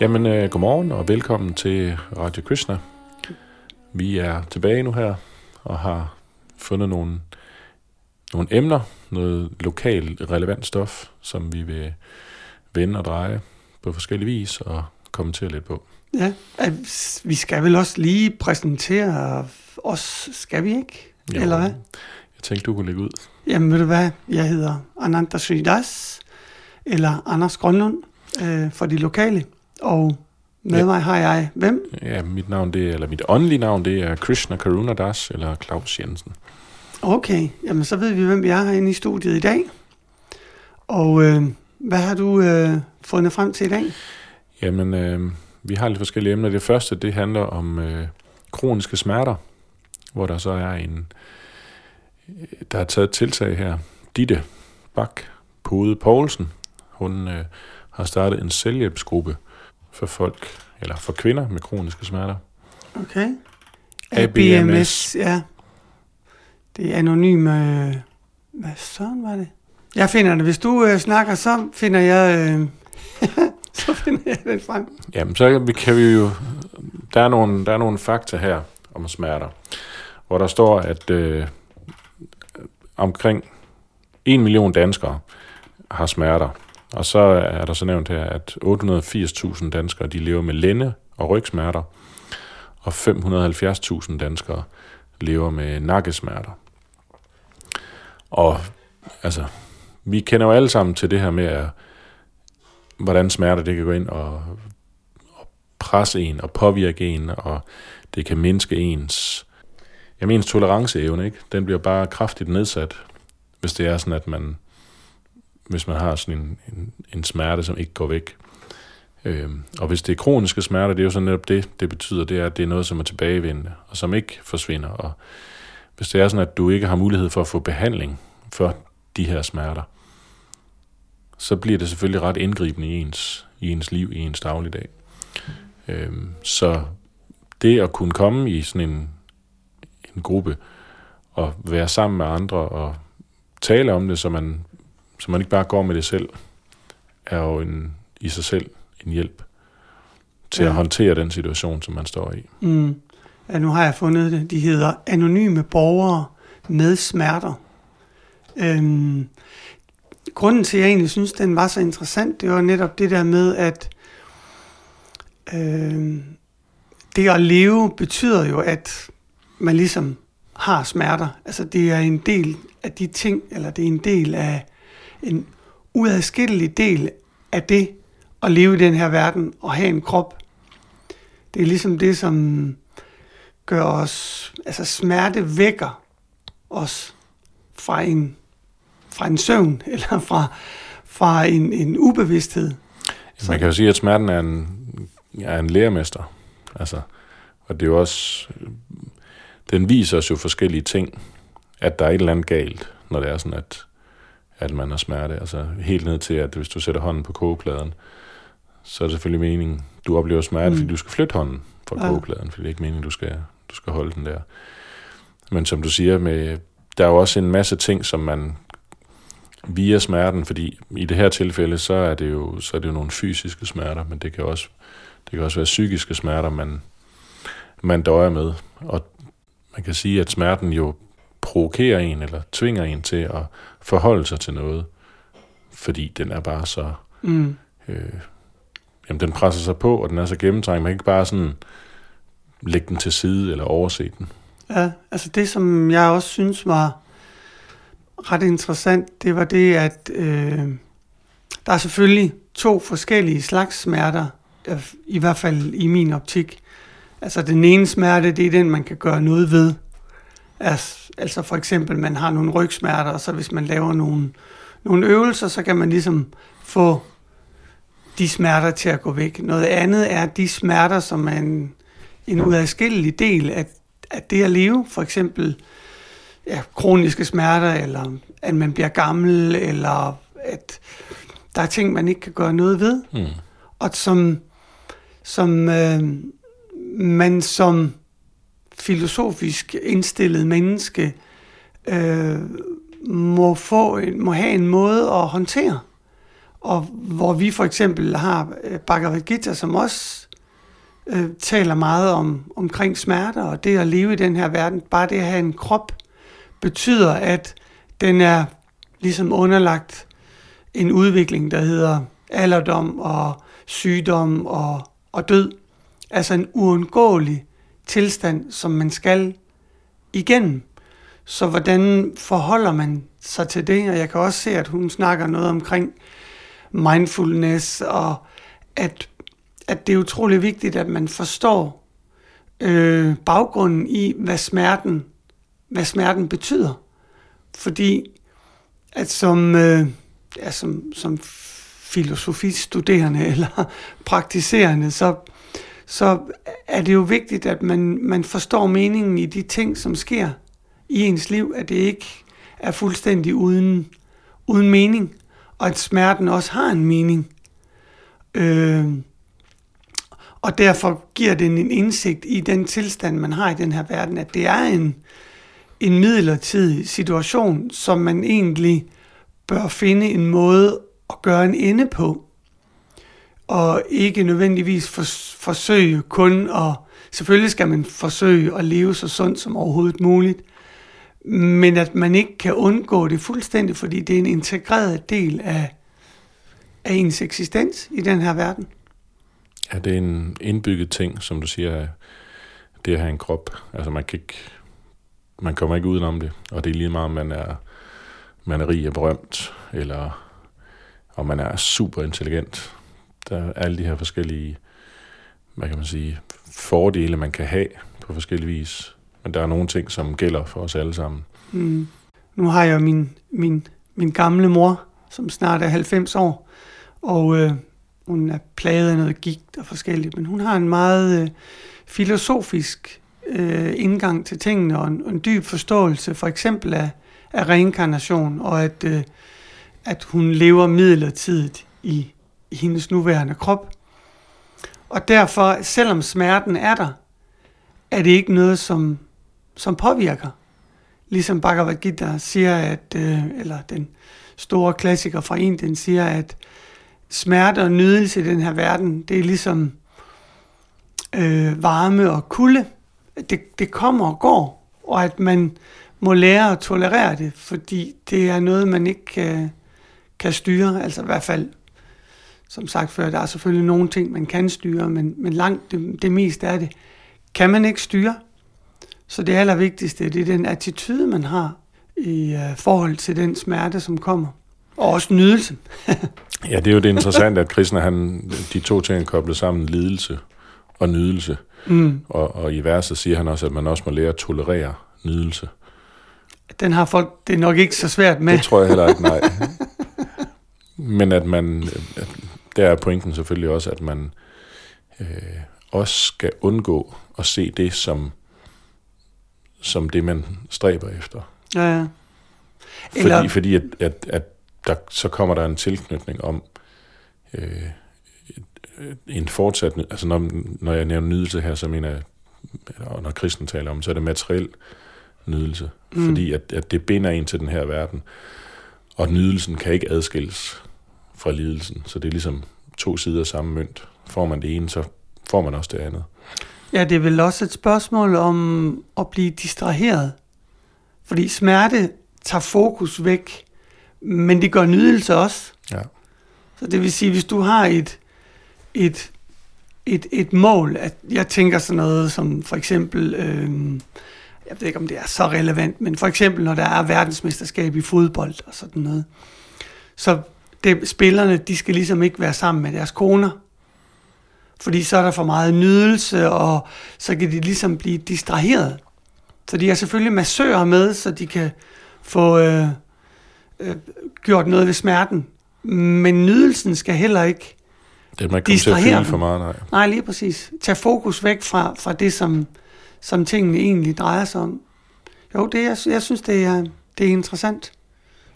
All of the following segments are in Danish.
Jamen, øh, godmorgen og velkommen til Radio Krishna. Vi er tilbage nu her og har fundet nogle, nogle emner, noget lokalt relevant stof, som vi vil vende og dreje på forskellige vis og kommentere lidt på. Ja, vi skal vel også lige præsentere os, skal vi ikke? Jo, Eller hvad? Jeg tænkte, du kunne lægge ud. Jamen ved du hvad, jeg hedder Ananta Sridas, eller Anders Grønlund, øh, for de lokale. Og med Ja. mig har jeg, hvem? Ja, mit navn, det er, eller mit åndelige navn, det er Krishna Karuna Das, eller Claus Jensen. Okay, jamen så ved vi, hvem vi er herinde i studiet i dag. Og øh, hvad har du øh, fundet frem til i dag? Jamen, øh, vi har lidt forskellige emner. Det første, det handler om øh, kroniske smerter, hvor der så er en, der er taget et tiltag her. Ditte Bak Pode Poulsen, hun øh, har startet en selvhjælpsgruppe for folk, eller for kvinder med kroniske smerter. Okay. ABMS. ja. Det er anonyme... Øh, hvad søren var det? Jeg finder det. Hvis du øh, snakker, så finder jeg... Øh, så finder jeg det frem. Jamen, så vi- kan vi jo... Der er nogle, der er nogle fakta her om smerter, hvor der står, at øh, omkring 1 million danskere har smerter. Og så er der så nævnt her, at 880.000 danskere de lever med lænde- og rygsmerter, og 570.000 danskere lever med nakkesmerter. Og altså, vi kender jo alle sammen til det her med, at, hvordan smerter det kan gå ind og, og presse en og påvirke en, og det kan mindske ens, jamen ens toleranceevne, ikke? Den bliver bare kraftigt nedsat, hvis det er sådan, at man, hvis man har sådan en, en, en smerte, som ikke går væk. Øhm, og hvis det er kroniske smerter, det er jo så netop det, det betyder, det er, at det er noget, som er tilbagevendende, og som ikke forsvinder. Og hvis det er sådan, at du ikke har mulighed for at få behandling for de her smerter, så bliver det selvfølgelig ret indgribende i ens, i ens liv, i ens dagligdag. Øhm, så det at kunne komme i sådan en, en gruppe, og være sammen med andre, og tale om det, så man, så man ikke bare går med det selv, er jo en, i sig selv en hjælp til Ja. at håndtere den situation, som man står i. Mm. Ja, nu har jeg fundet det. De hedder Anonyme Borgere med Smerter. Øhm, grunden til, at jeg egentlig synes, den var så interessant, det var netop det der med, at øhm, det at leve betyder jo, at man ligesom har smerter. Altså det er en del af de ting, eller det er en del af en uadskillelig del af det at leve i den her verden og have en krop. Det er ligesom det, som gør os, altså smerte vækker os fra en, fra en søvn, eller fra, fra en, en ubevidsthed. Så- Man kan jo sige, at smerten er en, er en lærermester. Altså, og det er jo også... Den viser os jo forskellige ting, at der er et eller andet galt, når det er sådan, at, at man har smerte. Altså helt ned til, at hvis du sætter hånden på kogepladen, så er det selvfølgelig meningen, du oplever smerte, mm. fordi du skal flytte hånden fra Ja. kogepladen, fordi det er ikke meningen, du skal, du skal holde den der. Men som du siger, med, der er jo også en masse ting, som man via smerten, fordi i det her tilfælde, så er det jo, så er det jo nogle fysiske smerter, men det kan også, det kan også være psykiske smerter, man, man døjer med. Og man kan sige, at smerten jo provokerer en, eller tvinger en til at forholde sig til noget, fordi den er bare så, Mm. øh, jamen den presser sig på, og den er så gennemtrængt, man kan ikke bare sådan lægge den til side, eller overse den. Ja, altså det, som jeg også synes var ret interessant, det var det, at øh, der er selvfølgelig to forskellige slags smerter, i hvert fald i min optik. Altså den ene smerte, det er den, man kan gøre noget ved. Altså, altså for eksempel, man har nogle rygsmerter, og så hvis man laver nogle, nogle øvelser, så kan man ligesom få de smerter til at gå væk. Noget andet er de smerter, som er en, en uadskillelig del af, af det at leve. For eksempel ja, kroniske smerter, eller at man bliver gammel, eller at der er ting, man ikke kan gøre noget ved. Mm. Og som, som øh, man som filosofisk indstillet menneske øh, må, få en, må have en måde at håndtere. og hvor vi for eksempel har øh, Bhagavad Gita, som også øh, taler meget om omkring smerter, og det at leve i den her verden, bare det at have en krop, betyder, at den er ligesom underlagt en udvikling, der hedder alderdom og sygdom og, og død. Altså en uundgåelig tilstand, som man skal igennem. Så hvordan forholder man sig til det? Og jeg kan også se, at hun snakker noget omkring mindfulness, og at, at det er utrolig vigtigt, at man forstår øh, baggrunden i, hvad smerten, hvad smerten betyder. Fordi at som, øh, ja, som, som filosofistuderende eller praktiserende, så, så er det jo vigtigt, at man, man forstår meningen i de ting, som sker i ens liv, at det ikke er fuldstændig uden, uden mening, og at smerten også har en mening. Øh, og derfor giver det en indsigt i den tilstand, man har i den her verden, at det er en, en midlertidig situation, som man egentlig bør finde en måde at gøre en ende på. Og ikke nødvendigvis for, forsøge kun at... Selvfølgelig skal man forsøge at leve så sundt som overhovedet muligt, men at man ikke kan undgå det fuldstændig, fordi det er en integreret del af, af ens eksistens i den her verden. Ja, det er en indbygget ting, som du siger, det at have en krop. Altså man kan ikke, man kommer ikke udenom det, og det er lige meget, om man er, man er rig og berømt, eller om man er super intelligent. Der er øh, alle de her forskellige, hvad kan man sige, fordele, man kan have på forskellige vis. Men der er nogle ting, som gælder for os alle sammen. Mm. Nu har jeg min, min, min gamle mor, som snart er 90 år, og øh, hun er plaget af noget gigt og forskelligt, men hun har en meget øh, filosofisk øh, indgang til tingene, og en, og en dyb forståelse for eksempel af, af reinkarnation, og at, øh, at hun lever midlertidigt i, i hendes nuværende krop. Og derfor, selvom smerten er der, er det ikke noget, som, som påvirker. Ligesom Bhagavad Gita siger, at, øh, eller den store klassiker fra Indien siger, at smerte og nydelse i den her verden, det er ligesom øh, varme og kulde. Det, det kommer og går, og at man må lære at tolerere det, fordi det er noget, man ikke kan, kan styre. Altså i hvert fald, som sagt før, der er selvfølgelig nogle ting, man kan styre, men, men langt det, det meste af det kan man ikke styre. Så det allervigtigste, det er den attitude, man har i uh, forhold til den smerte, som kommer. Og også nydelse. ja, det er jo det interessante, at Krishna, han, de to ting er koblet sammen, lidelse og nydelse. Mm. Og, og i verset siger han også, at man også må lære at tolerere nydelse. Den har folk, det er nok ikke så svært med. Det tror jeg heller ikke, nej. Men at man, der er pointen selvfølgelig også, at man øh, også skal undgå at se det som, som det, man stræber efter. Ja, ja. Eller... Fordi, fordi at, at, at der, så kommer der en tilknytning om øh, en fortsat, altså når, når jeg nævner nydelse her, så mener jeg, og når kristen taler om, så er det materiel nydelse. Mm. Fordi at, at det binder en til den her verden. Og nydelsen kan ikke adskilles fra lidelsen. Så det er ligesom to sider af samme mønt. Får man det ene, så får man også det andet. Ja, det er vel også et spørgsmål om at blive distraheret. Fordi smerte tager fokus væk, men det gør nydelse også. Ja. Så det vil sige, hvis du har et, et, et, et mål, at jeg tænker sådan noget som for eksempel, øh, jeg ved ikke om det er så relevant, men for eksempel når der er verdensmesterskab i fodbold og sådan noget, så det, spillerne, de skal ligesom ikke være sammen med deres koner, fordi så er der for meget nydelse, og så kan de ligesom blive distraheret. Så de har selvfølgelig massører med, så de kan få øh, øh, gjort noget ved smerten. Men nydelsen skal heller ikke det man ikke til at for meget, nej. Nej, lige præcis. Tag fokus væk fra, fra det, som, som tingene egentlig drejer sig om. Jo, det, jeg, jeg synes, det er, det er interessant.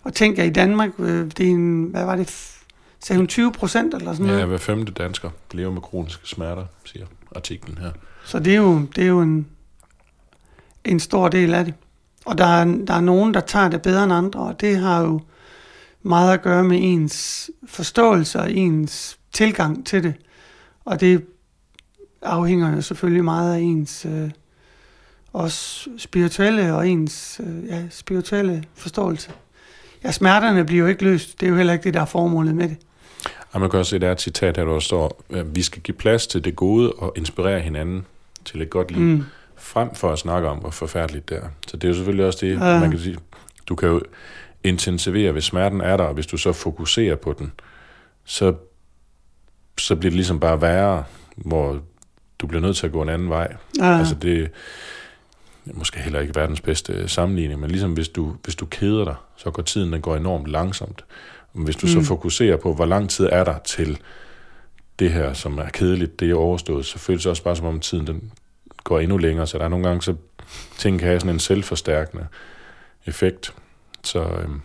Og tænk, at i Danmark, øh, det er en, hvad var det, sagde hun 20 procent eller sådan noget? Ja, hver femte dansker lever med kroniske smerter, siger artiklen her. Så det er jo, det er jo en, en stor del af det. Og der er, der er nogen, der tager det bedre end andre, og det har jo meget at gøre med ens forståelse og ens tilgang til det. Og det afhænger jo selvfølgelig meget af ens øh, også spirituelle og ens øh, ja, spirituelle forståelse. Ja, smerterne bliver jo ikke løst. Det er jo heller ikke det, der er formålet med det. Og man kan også se, der er et citat her, der står, vi skal give plads til det gode og inspirere hinanden til et godt liv, mm. frem for at snakke om, hvor forfærdeligt det er. Så det er jo selvfølgelig også det, ja. man kan sige. Du kan jo intensivere, hvis smerten er der, og hvis du så fokuserer på den, så, så bliver det ligesom bare værre, hvor du bliver nødt til at gå en anden vej. Ja. Altså det måske heller ikke verdens bedste sammenligning, men ligesom hvis du, hvis du keder dig, så går tiden, den går enormt langsomt. Hvis du mm. så fokuserer på, hvor lang tid er der til det her, som er kedeligt, det er overstået, så føles det også bare som om tiden den går endnu længere, så der er nogle gange, så ting kan have sådan en selvforstærkende effekt. Så øhm,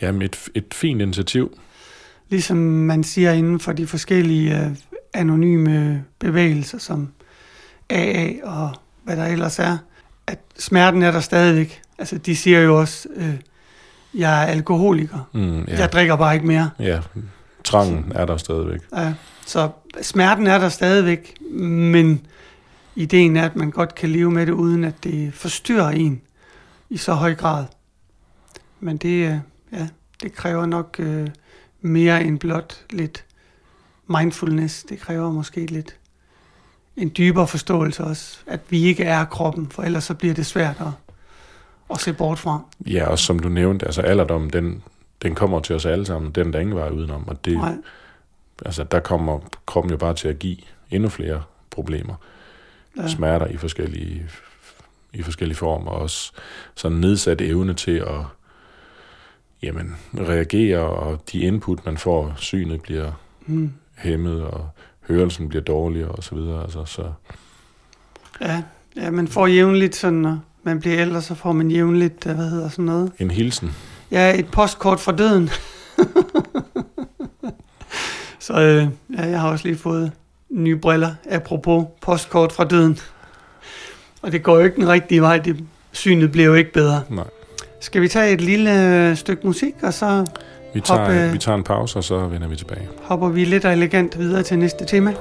jamen et, et fint initiativ. Ligesom man siger inden for de forskellige øh, anonyme bevægelser, som AA og hvad der ellers er, at smerten er der stadigvæk. Altså, de siger jo også, øh, jeg er alkoholiker. Mm, ja. Jeg drikker bare ikke mere. Ja, trangen er der stadigvæk. Ja, så smerten er der stadigvæk, men ideen er, at man godt kan leve med det, uden at det forstyrrer en i så høj grad. Men det, øh, ja, det kræver nok øh, mere end blot lidt mindfulness. Det kræver måske lidt en dybere forståelse også, at vi ikke er kroppen, for ellers så bliver det svært at, at se bort fra. Ja, og som du nævnte, altså alderdom, den, den kommer til os alle sammen, den der ingen vej udenom, og det, Nej. altså der kommer kroppen jo bare til at give endnu flere problemer, ja. smerter i forskellige, i forskellige former, og også sådan nedsat evne til at jamen, reagere, og de input, man får, synet bliver mm. hæmmet, og hørelsen bliver dårligere og så videre. Altså, så. Ja, ja, man får jævnligt sådan, når man bliver ældre, så får man jævnligt, øh, hvad hedder sådan noget? En hilsen. Ja, et postkort fra døden. så øh, ja, jeg har også lige fået nye briller, apropos postkort fra døden. Og det går jo ikke den rigtige vej, det synet bliver jo ikke bedre. Nej. Skal vi tage et lille stykke musik, og så vi tager, hoppe, vi tager en pause, og så vender vi tilbage. Hopper vi lidt og elegant videre til næste tema.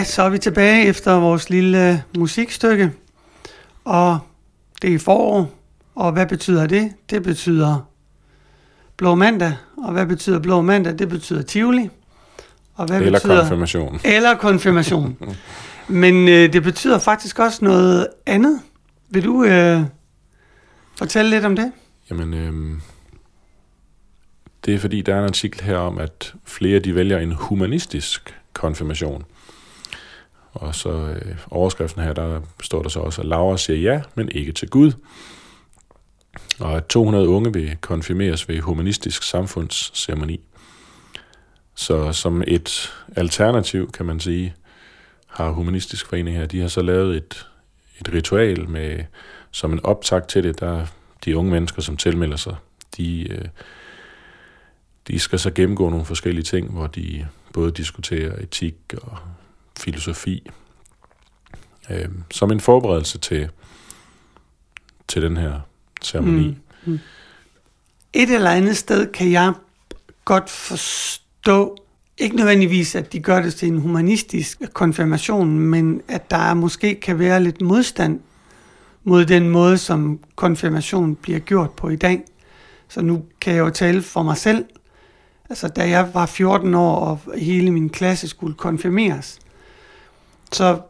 Ja, så er vi tilbage efter vores lille musikstykke. Og det er forår. Og hvad betyder det? Det betyder blå mandag. Og hvad betyder blå mandag? Det betyder Tivoli. Og hvad Eller betyder... konfirmation. Eller konfirmation. Men øh, det betyder faktisk også noget andet. Vil du øh, fortælle lidt om det? Jamen, øhm, det er fordi, der er en artikel her om, at flere de vælger en humanistisk konfirmation. Og så øh, overskriften her, der står der så også, at Laura siger ja, men ikke til Gud. Og at 200 unge vil konfirmeres ved humanistisk samfundsceremoni. Så som et alternativ, kan man sige, har Humanistisk Forening her, de har så lavet et, et ritual med, som en optakt til det, der de unge mennesker, som tilmelder sig, de, øh, de skal så gennemgå nogle forskellige ting, hvor de både diskuterer etik og filosofi, øh, som en forberedelse til, til den her ceremoni. Mm, mm. Et eller andet sted kan jeg godt forstå, ikke nødvendigvis, at de gør det til en humanistisk konfirmation, men at der måske kan være lidt modstand mod den måde, som konfirmation bliver gjort på i dag. Så nu kan jeg jo tale for mig selv. Altså, da jeg var 14 år, og hele min klasse skulle konfirmeres, så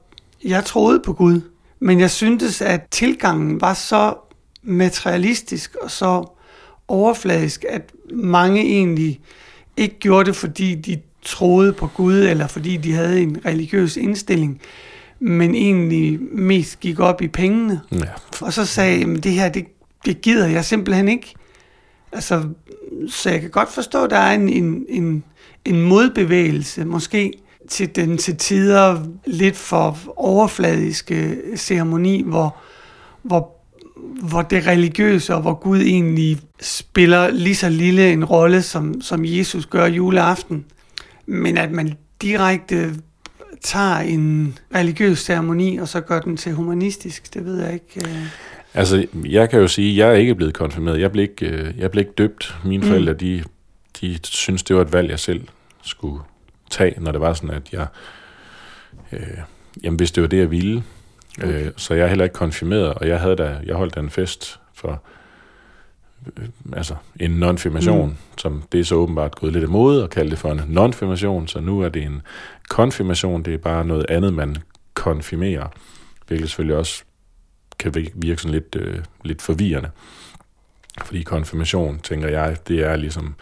jeg troede på Gud, men jeg syntes, at tilgangen var så materialistisk og så overfladisk, at mange egentlig ikke gjorde det, fordi de troede på Gud, eller fordi de havde en religiøs indstilling, men egentlig mest gik op i pengene. Ja, Og så sagde jeg, det her, det, det gider jeg simpelthen ikke. Altså, så jeg kan godt forstå, at der er en, en, en, en modbevægelse, måske til den til tider lidt for overfladiske ceremoni, hvor, hvor, hvor det religiøse og hvor Gud egentlig spiller lige så lille en rolle, som, som Jesus gør juleaften. Men at man direkte tager en religiøs ceremoni, og så gør den til humanistisk, det ved jeg ikke. øh. Altså, jeg kan jo sige, at jeg er ikke blevet konfirmeret. Jeg blev ikke, øh, jeg blev ikke døbt. Mine forældre, de, de synes, det var et valg, jeg selv skulle tage, når det var sådan, at jeg... Øh, jamen, hvis det var det, jeg ville. Okay. Øh, så jeg er heller ikke konfirmeret, og jeg havde da, jeg holdt da en fest for øh, altså en nonfirmation, mm. som det er så åbenbart gået lidt imod at kalde det for en nonfirmation, så nu er det en konfirmation, det er bare noget andet, man konfirmerer, hvilket selvfølgelig også kan vir- virke sådan lidt, øh, lidt forvirrende. Fordi konfirmation, tænker jeg, det er ligesom,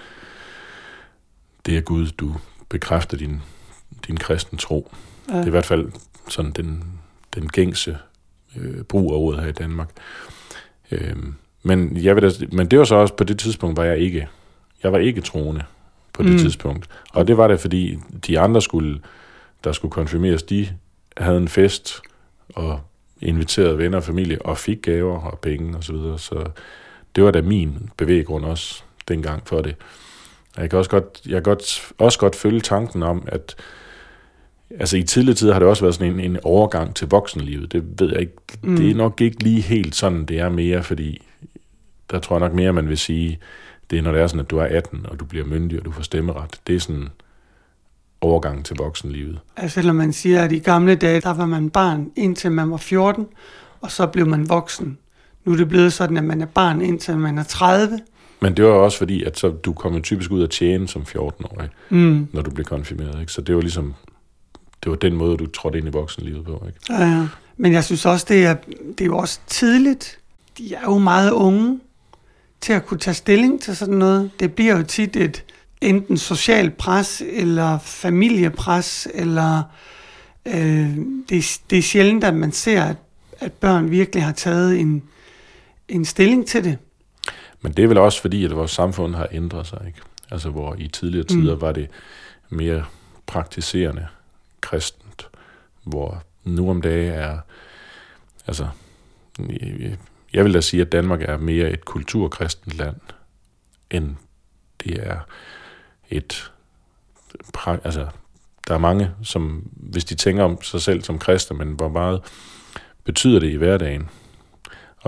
det er Gud, du bekræfter din, din kristen tro. Ja. Det er i hvert fald sådan den, den gængse øh, brug af ordet her i Danmark. Øh, men, jeg vil da, men det var så også på det tidspunkt, var jeg ikke, jeg var ikke troende på det Mm. tidspunkt. Og det var det, fordi de andre skulle, der skulle konfirmeres, de havde en fest og inviterede venner og familie og fik gaver og penge og så videre. Så det var da min bevæggrund også dengang for det. Jeg kan også godt, jeg kan godt, også godt følge tanken om, at altså i tidligere tider har det også været sådan en, en overgang til voksenlivet. Det ved jeg ikke. Mm. Det er nok ikke lige helt sådan, det er mere, fordi der tror jeg nok mere, man vil sige, det er, når det er sådan, at du er 18, og du bliver myndig, og du får stemmeret. Det er sådan overgangen til voksenlivet. Altså, selvom man siger, at i gamle dage, der var man barn indtil man var 14, og så blev man voksen. Nu er det blevet sådan, at man er barn indtil man er 30. Men det var også fordi, at så, du kom jo typisk ud at tjene som 14-årig, Mm. når du blev konfirmeret. Ikke? Så det var ligesom, det var den måde, du trådte ind i voksenlivet på. Ikke? Ja, ja. Men jeg synes også, det er, det er jo også tidligt. De er jo meget unge til at kunne tage stilling til sådan noget. Det bliver jo tit et enten social pres, eller familiepres, eller øh, det, er- det er sjældent, at man ser, at, at børn virkelig har taget en, en stilling til det. Men det er vel også fordi, at vores samfund har ændret sig. Ikke? Altså hvor i tidligere tider Mm. var det mere praktiserende kristent, hvor nu om dagen er, altså, jeg vil da sige, at Danmark er mere et kulturkristent land, end det er et, altså, der er mange, som, hvis de tænker om sig selv som kristne, men hvor meget betyder det i hverdagen?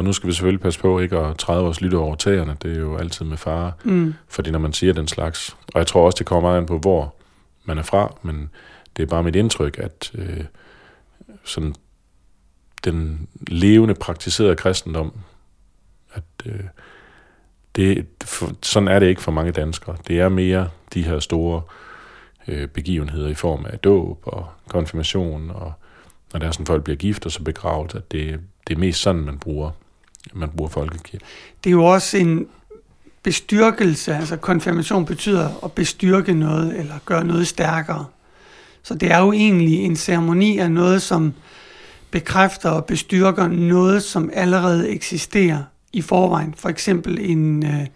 Og nu skal vi selvfølgelig passe på ikke at træde vores lytte over tæerne. Det er jo altid med fare, Mm. fordi når man siger den slags. Og jeg tror også, det kommer meget an på, hvor man er fra, men det er bare mit indtryk, at øh, sådan den levende, praktiserede kristendom, at øh, det, for, sådan er det ikke for mange danskere. Det er mere de her store øh, begivenheder i form af dåb og konfirmation, og når der er sådan, folk bliver gift og så begravet, at det, det er mest sådan, man bruger, man bruger folkekirke. Det er jo også en bestyrkelse, altså konfirmation betyder at bestyrke noget, eller gøre noget stærkere. Så det er jo egentlig en ceremoni af noget, som bekræfter og bestyrker noget, som allerede eksisterer i forvejen. For eksempel en, øh,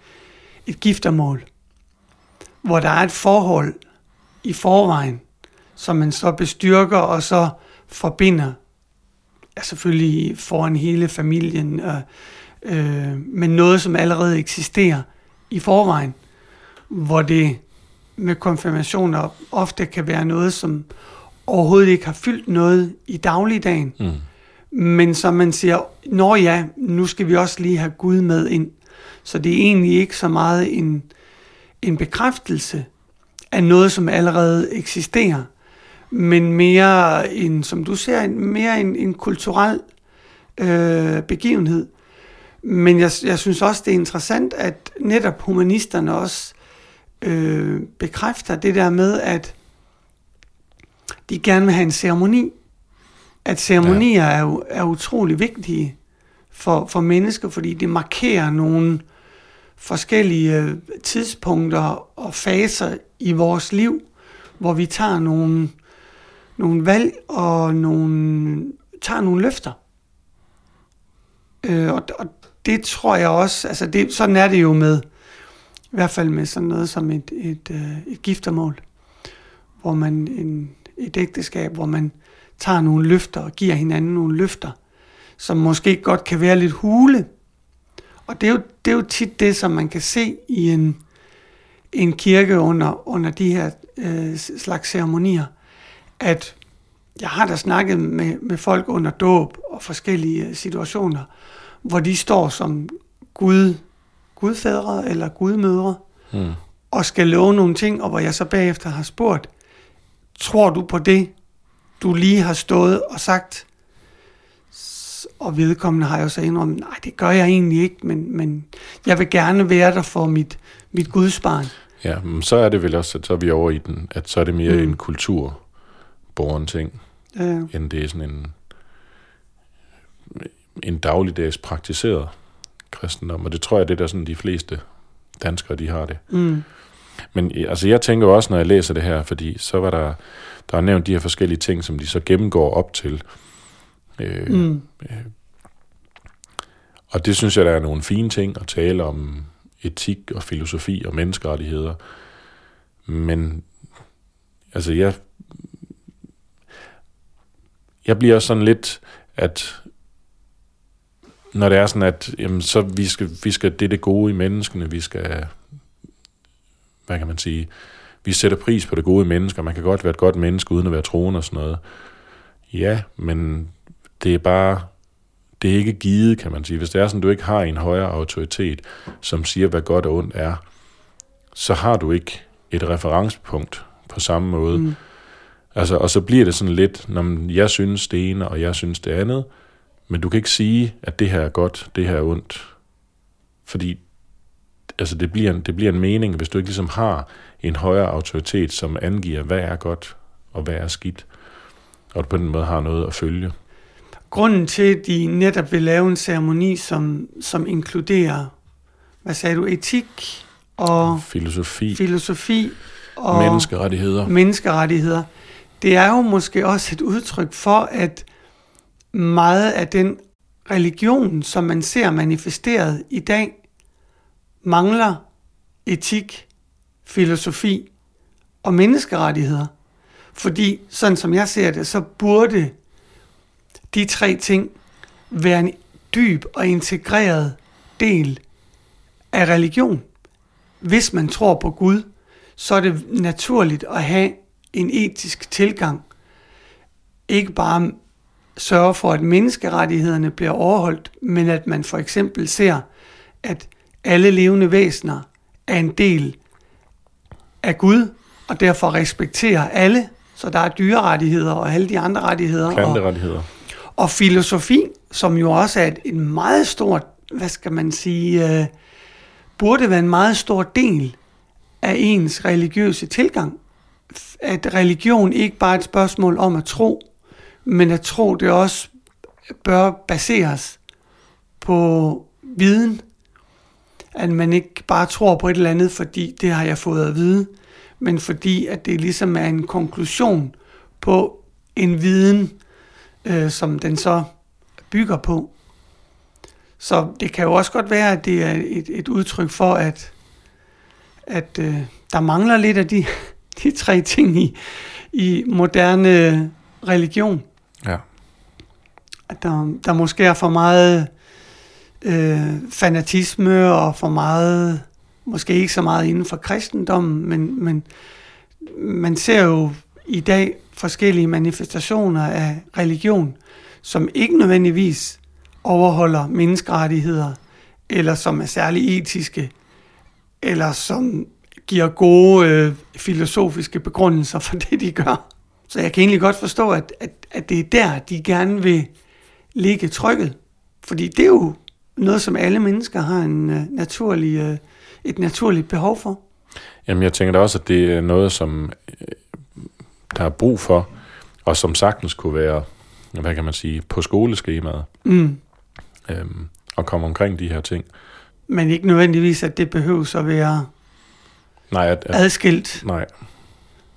et giftermål, hvor der er et forhold i forvejen, som man så bestyrker og så forbinder, ja, selvfølgelig foran hele familien, øh, øh, men noget, som allerede eksisterer i forvejen, hvor det med konfirmationer ofte kan være noget, som overhovedet ikke har fyldt noget i dagligdagen, Mm. men som man siger, nå ja, nu skal vi også lige have Gud med ind. Så det er egentlig ikke så meget en, en bekræftelse af noget, som allerede eksisterer, men mere en, som du ser, en, mere en, en kulturel øh, begivenhed. Men jeg, jeg synes også, det er interessant, at netop humanisterne også øh, bekræfter det der med, at de gerne vil have en ceremoni. At ceremonier ja. er, er utrolig vigtige for, for mennesker, fordi det markerer nogle forskellige øh, tidspunkter og faser i vores liv, hvor vi tager nogle, nogle valg og nogle, tager nogle løfter. Øh, og, og det tror jeg også, altså det, sådan er det jo med, i hvert fald med sådan noget som et, et, et, et giftermål, hvor man en, et ægteskab, hvor man tager nogle løfter og giver hinanden nogle løfter, som måske godt kan være lidt hule. Og det er jo, det er jo tit det, som man kan se i en, en kirke under, under de her øh, slags ceremonier, at jeg har da snakket med, med folk under dåb og forskellige øh, situationer, hvor de står som Gud, gudfædre eller gudmødre, Mm. og skal love nogle ting, og hvor jeg så bagefter har spurgt, tror du på det, du lige har stået og sagt? Og vedkommende har jo så indrømmet, nej, det gør jeg egentlig ikke, men, men jeg vil gerne være der for mit, mit gudsbarn. Ja, men så er det vel også, at så er vi over i den, at så er det mere Mm. en kulturborgen ting, Øh, end det er sådan en, en dagligdags praktiseret kristendom. Og det tror jeg, det er der sådan de fleste danskere, de har det. mm, Men øh, altså, jeg tænker også, når jeg læser det her, fordi så var der, der er nævnt de her forskellige ting, som de så gennemgår op til. Øh, mm, Og det synes jeg, der er nogle fine ting at tale om etik og filosofi og menneskerettigheder. Men altså, jeg, jeg bliver også sådan lidt, at når det er sådan, at jamen, så vi skal, vi skal, det er det gode i menneskene, vi skal, hvad kan man sige, vi sætter pris på det gode i mennesker. Man kan godt være et godt menneske, uden at være troende og sådan noget. Ja, men det er bare, det er ikke givet, kan man sige. Hvis det er sådan, du ikke har en højere autoritet, som siger, hvad godt og ondt er, så har du ikke et referencepunkt på samme måde. mm. Altså, og så bliver det sådan lidt, når jeg synes det ene, og jeg synes det andet, men du kan ikke sige, at det her er godt, det her er ondt. Fordi altså, det, bliver en, det bliver en mening, hvis du ikke ligesom har en højere autoritet, som angiver, hvad er godt, og hvad er skidt. Og du på den måde har noget at følge. Grunden til, at de netop vil lave en ceremoni, som, som inkluderer, hvad sagde du, etik og Filosofi, filosofi og menneskerettigheder. menneskerettigheder, det er jo måske også et udtryk for, at meget af den religion, som man ser manifesteret i dag, mangler etik, filosofi og menneskerettigheder. Fordi, sådan som jeg ser det, så burde de tre ting være en dyb og integreret del af religion. Hvis man tror på Gud, så er det naturligt at have en etisk tilgang. Ikke bare sørge for, at menneskerettighederne bliver overholdt, men at man for eksempel ser, at alle levende væsener er en del af Gud, og derfor respekterer alle. Så der er dyrerettigheder og alle de andre rettigheder. Og, Planterettigheder. og filosofi, som jo også er et, en meget stort, hvad skal man sige, øh, burde være en meget stor del af ens religiøse tilgang. At religion ikke bare er et spørgsmål om at tro, men at tro det også bør baseres på viden. At man ikke bare tror på et eller andet, fordi det har jeg fået at vide, men fordi at det ligesom er en konklusion på en viden, øh, som den så bygger på. Så det kan jo også godt være, at det er et, et udtryk for, at, at øh, der mangler lidt af de, de tre ting i, i moderne religion. Ja. At der, der måske er for meget øh, fanatisme og for meget, måske ikke så meget inden for kristendommen, men, men man ser jo i dag forskellige manifestationer af religion, som ikke nødvendigvis overholder menneskerettigheder, eller som er særlig etiske, eller som giver gode øh, filosofiske begrundelser for det, de gør. Så jeg kan egentlig godt forstå, at, at, at det er der, de gerne vil ligge trykket. Fordi det er jo noget, som alle mennesker har en øh, naturlig, øh, et naturligt behov for. Jamen, jeg tænker da også, at det er noget, som øh, der er brug for, og som sagtens kunne være, hvad kan man sige, på skoleskemaet, Mm. øhm, og komme omkring de her ting. Men ikke nødvendigvis, at det behøves at være Nej, at, at, adskilt nej,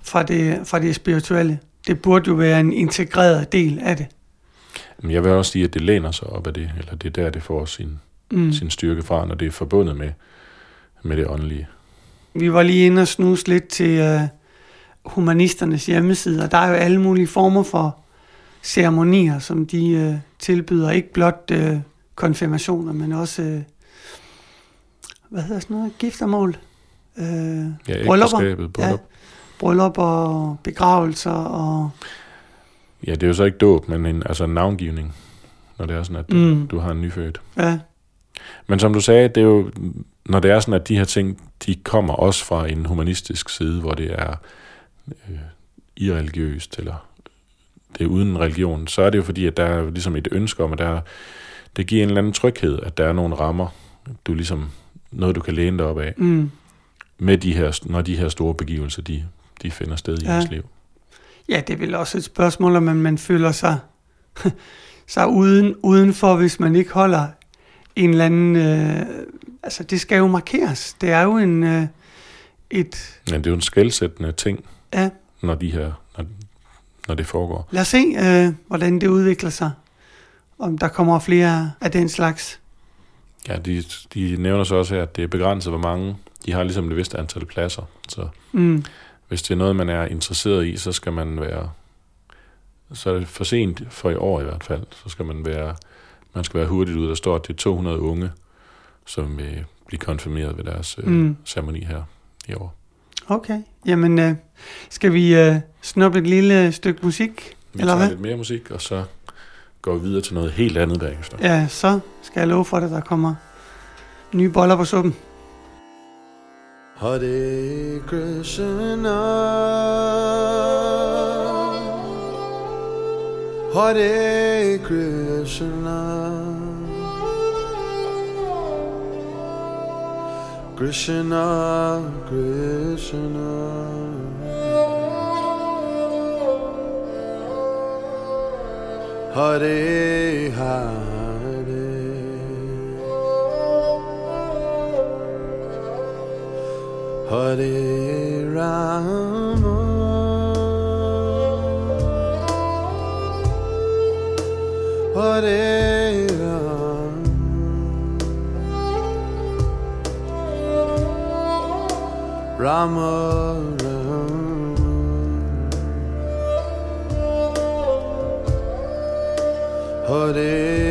fra det, fra det spirituelle. Det burde jo være en integreret del af det. men jeg vil også sige, at det læner sig op af det, eller det er der, det får sin, Mm. sin styrke fra, når det er forbundet med, med det åndelige. Vi var lige inde og snuse lidt til øh, humanisternes hjemmeside, og der er jo alle mulige former for ceremonier, som de øh, tilbyder. Ikke blot øh, konfirmationer, men også, øh, hvad hedder sådan noget, giftermål? Øh, Ja, Bryllupper. bryllup. bryllupper og begravelser og... Ja. ja, det er jo så ikke dåb, men en, altså en navngivning, når det er sådan, at Mm. mm. du har en nyfødt. Ja, Men som du sagde, det er jo, når det er sådan, at de her ting, de kommer også fra en humanistisk side, hvor det er øh, irreligiøst, eller det er uden religion, så er det jo fordi, at der er ligesom et ønske om, at der, det giver en eller anden tryghed, at der er nogle rammer, du ligesom, noget du kan læne dig op af, mm. Med de her, når de her store begivelser, de, de finder sted i Ja. ja. ens liv. Ja, det er vel også et spørgsmål, om man, man føler sig, sig uden, udenfor, hvis man ikke holder en eller anden... Øh, altså, det skal jo markeres. Det er jo en... Øh, et... Men det er jo en skældsættende ting, Ja, når, de her, når, når det foregår. lad os se, øh, hvordan det udvikler sig. Om der kommer flere af den slags. Ja, de, de nævner så også her, at det er begrænset, hvor mange. De har ligesom et vist antal pladser, så Mm. hvis det er noget, man er interesseret i, så skal man være, så er det for sent for i år i hvert fald, så skal man være, man skal være hurtigt ud. Der står, at det er 200 unge, som vil blive konfirmeret ved deres øh, Mm. ceremoni her i år. Okay, jamen øh, skal vi øh, snuppe et lille stykke musik? Vi Eller tager hvad? lidt mere musik, og så går vi videre til noget helt andet bagefter. Ja, så skal jeg love for det, der kommer nye boller på suppen. Hare Krishna. Hare Krishna. Krishna Krishna. Hare Hare Hare Rama. Hare Rama. Rama Rama. Hare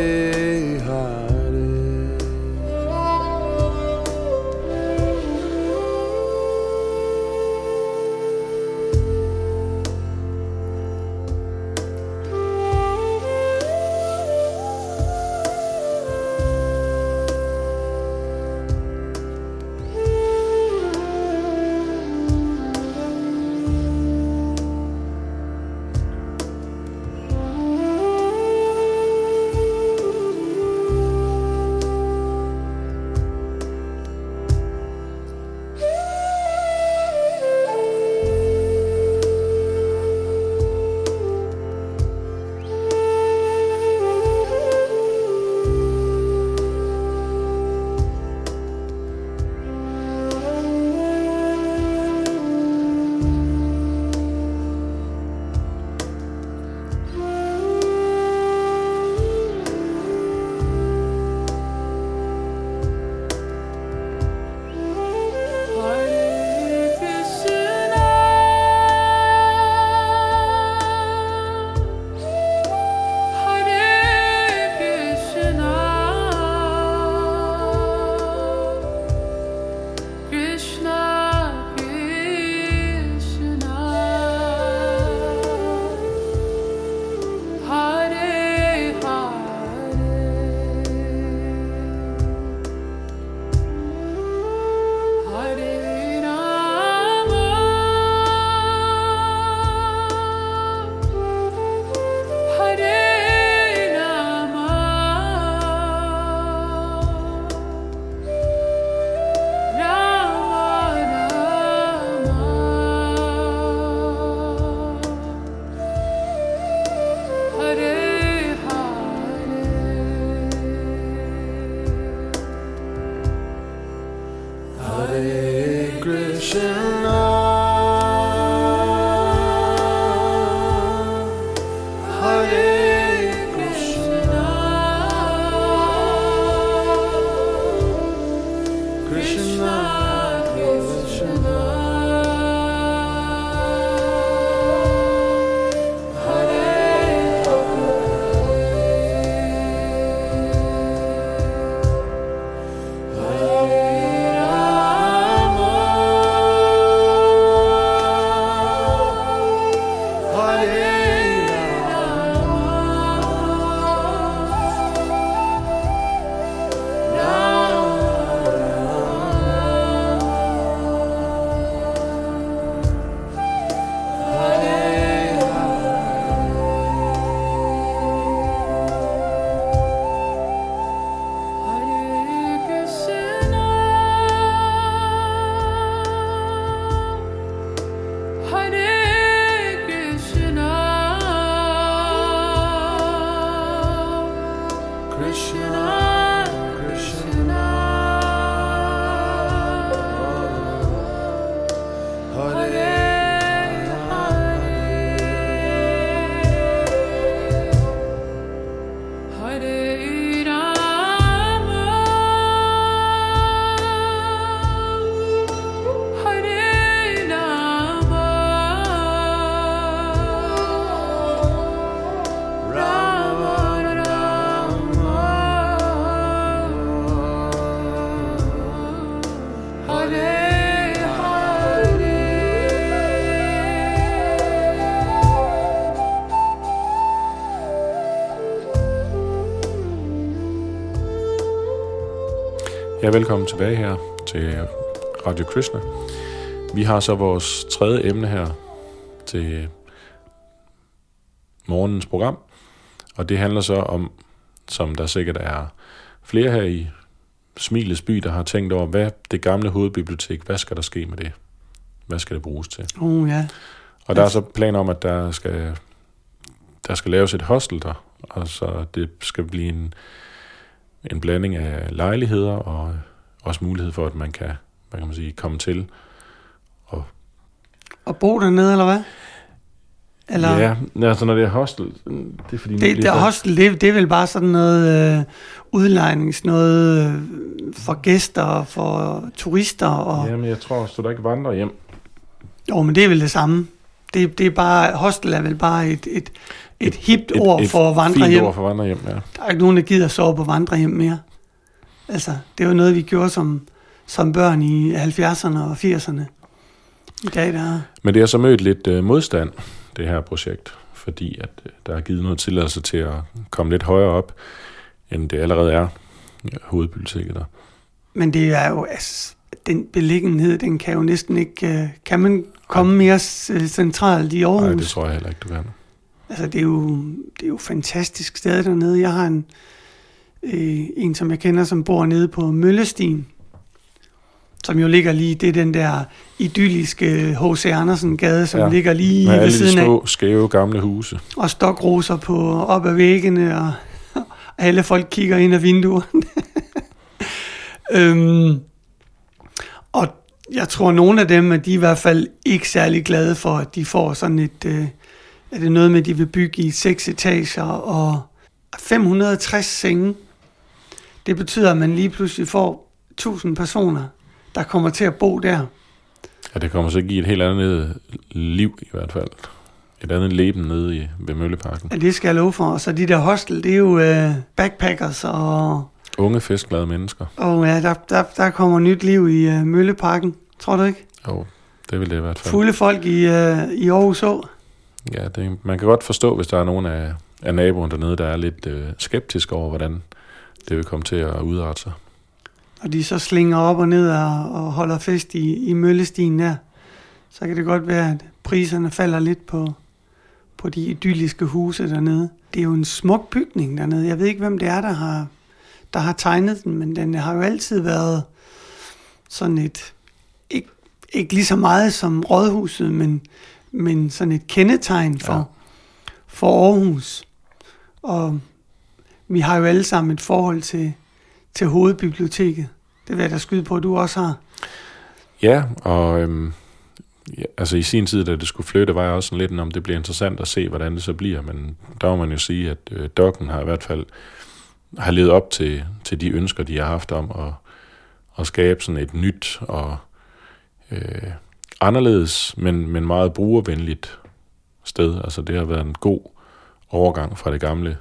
Ja, velkommen tilbage her til Radio Krishna. Vi har så vores tredje emne her til morgens program, og det handler så om, som der sikkert er flere her i Smilets by, der har tænkt over, hvad det gamle hovedbibliotek, hvad skal der ske med det? Hvad skal det bruges til? Uh, ja. Og der er så planer om, at der skal, der skal laves et hostel der, og så det skal blive en, en blanding af lejligheder og også mulighed for, at man kan, hvad kan man sige, komme til. Og, Og bo dernede, eller hvad? Eller, ja, altså når det er hostel, det er fordi... Det, det, hostel, det, det er vel bare sådan noget øh, udlejnings, noget øh, for gæster, for turister. Og, Jamen, jeg tror, så du ikke vandrer hjem. Jo, men det er vel det samme. Det, det er bare, hostel er vel bare et, et, et, hipt Et- ord et for fint vandrehjem. ord for vandrehjem, ja. Der er ikke nogen, der gider sove på vandrehjem mere. Altså, det var noget, vi gjorde som, som børn i 70'erne og 80'erne. I dag, der Men det har så mødt lidt øh, modstand, det her projekt, fordi at øh, der er givet noget tilladelse til at komme lidt højere op, end det allerede er ja, hovedbiblioteket der. Men det er jo, altså, den beliggenhed, den kan jo næsten ikke, øh, kan man komme mere centralt i Aarhus? Nej, det tror jeg heller ikke, du kan. Altså, det er jo, det er jo et fantastisk sted dernede. Jeg har en, øh, en, som jeg kender, som bor nede på Møllestien, som jo ligger lige, det er den der idylliske H.C. Andersen-gade, som Ja. ligger lige ved siden af, små, skæve, gamle huse. og stokroser på op ad væggene, og, og alle folk kigger ind ad vinduerne. øhm, og jeg tror, nogle af dem, at de er i hvert fald ikke særlig glade for, at de får sådan et... Øh, er det noget med, at de vil bygge i seks etager og 560 senge. Det betyder, at man lige pludselig får 1000 personer, der kommer til at bo der. Ja, det kommer så at give et helt andet liv i hvert fald. Et andet leben nede i, ved Mølleparken. Ja, det skal jeg love for. Og så de der hostel, det er jo øh, backpackers, og, Unge, festglade mennesker. og ja, der, der, der kommer nyt liv i øh, Mølleparken. Tror du ikke? Jo, det vil det i hvert fald. Fulde folk i, øh, i Aarhus Å. Ja, det, man kan godt forstå, hvis der er nogen af, af naboerne dernede, der er lidt øh, skeptiske over, hvordan det vil komme til at udarte sig. og de så slinger op og ned og, og holder fest i, i Møllestien der, så kan det godt være, at priserne falder lidt på, på de idylliske huse dernede. Det er jo en smuk bygning dernede. Jeg ved ikke, hvem det er, der har, der har tegnet den, men den har jo altid været sådan et, ikke, ikke lige så meget som rådhuset, men, men sådan et kendetegn for, Ja. for Aarhus. Og vi har jo alle sammen et forhold til, til hovedbiblioteket. Det vil jeg da skyde på, at du også har. Ja, og øhm, ja, altså i sin tid, da det skulle flytte, var jeg også sådan lidt, om det bliver interessant at se, hvordan det så bliver. Men der må man jo sige, at øh, Dokken har i hvert fald har levet op til, til de ønsker, de har haft om at, at skabe sådan et nyt og øh, anderledes, men, men meget brugervenligt sted. Altså det har været en god overgang fra det gamle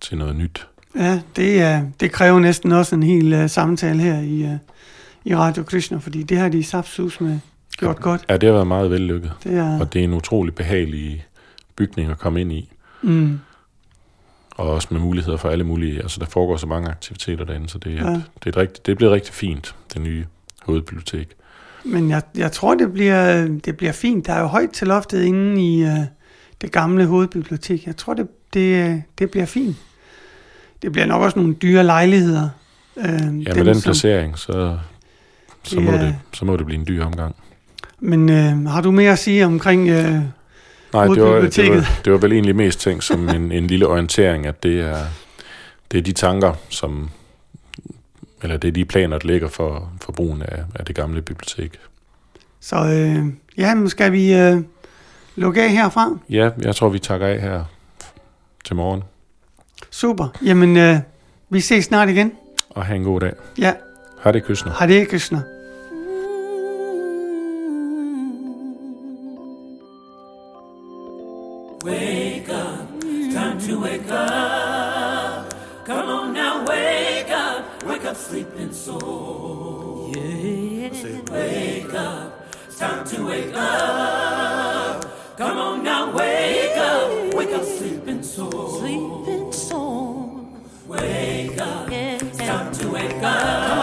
til noget nyt. Ja, det, er, det kræver næsten også en hel uh, samtale her i, uh, i Radio Krishna, fordi det har de saftsus med gjort godt. Ja, det har været meget vellykket. Det er, Og det er en utrolig behagelig bygning at komme ind i. mm, Og også med muligheder for alle mulige, altså der foregår så mange aktiviteter derinde, så det er, Ja. ja. det er, rigtig, det er blevet rigtig fint, det nye hovedbibliotek. Men jeg, jeg tror, det bliver, det bliver fint. Der er jo højt til loftet inde i uh, det gamle hovedbibliotek. Jeg tror, det, det, det bliver fint. Det bliver nok også nogle dyre lejligheder. Uh, Ja, med den placering, så, så, Det må det, så må det blive en dyr omgang. Men uh, har du mere at sige omkring... Uh, Nej, det var, det, var, det var vel egentlig mest tænkt som en, en lille orientering, at det er, det er de tanker, som, eller det er de planer, der ligger for, for brugen af, af det gamle bibliotek. så uh, ja, men skal vi uh, lukke af herfra? Ja, jeg tror, vi takker af her til morgen, Super. Jamen, uh, vi ses snart igen. og have en god dag. Ja, Hare Krishna. Hare Krishna. Wake wake up. Come on now, wake up, wake up, sleeping soul. Sleeping soul. Wake up, it's time to wake up.